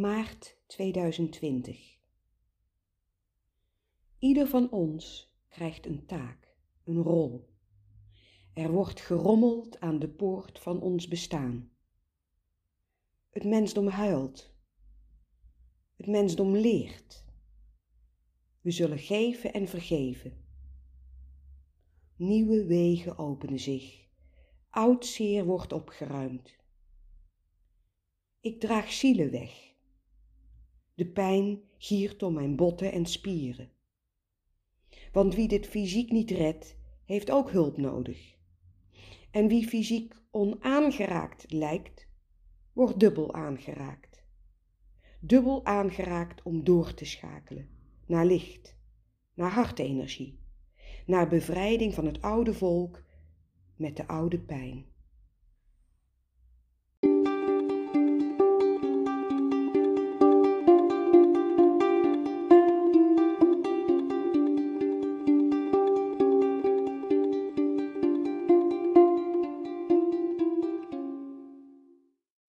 Maart 2020 Ieder van ons krijgt een taak, een rol. Er wordt gerommeld aan de poort van ons bestaan. Het mensdom huilt. Het mensdom leert. We zullen geven en vergeven. Nieuwe wegen openen zich. Oud zeer wordt opgeruimd. Ik draag zielen weg. De pijn giert om mijn botten en spieren. Want wie dit fysiek niet redt, heeft ook hulp nodig. En wie fysiek onaangeraakt lijkt, wordt dubbel aangeraakt. Dubbel aangeraakt om door te schakelen naar licht, naar hartenergie, naar bevrijding van het oude volk met de oude pijn.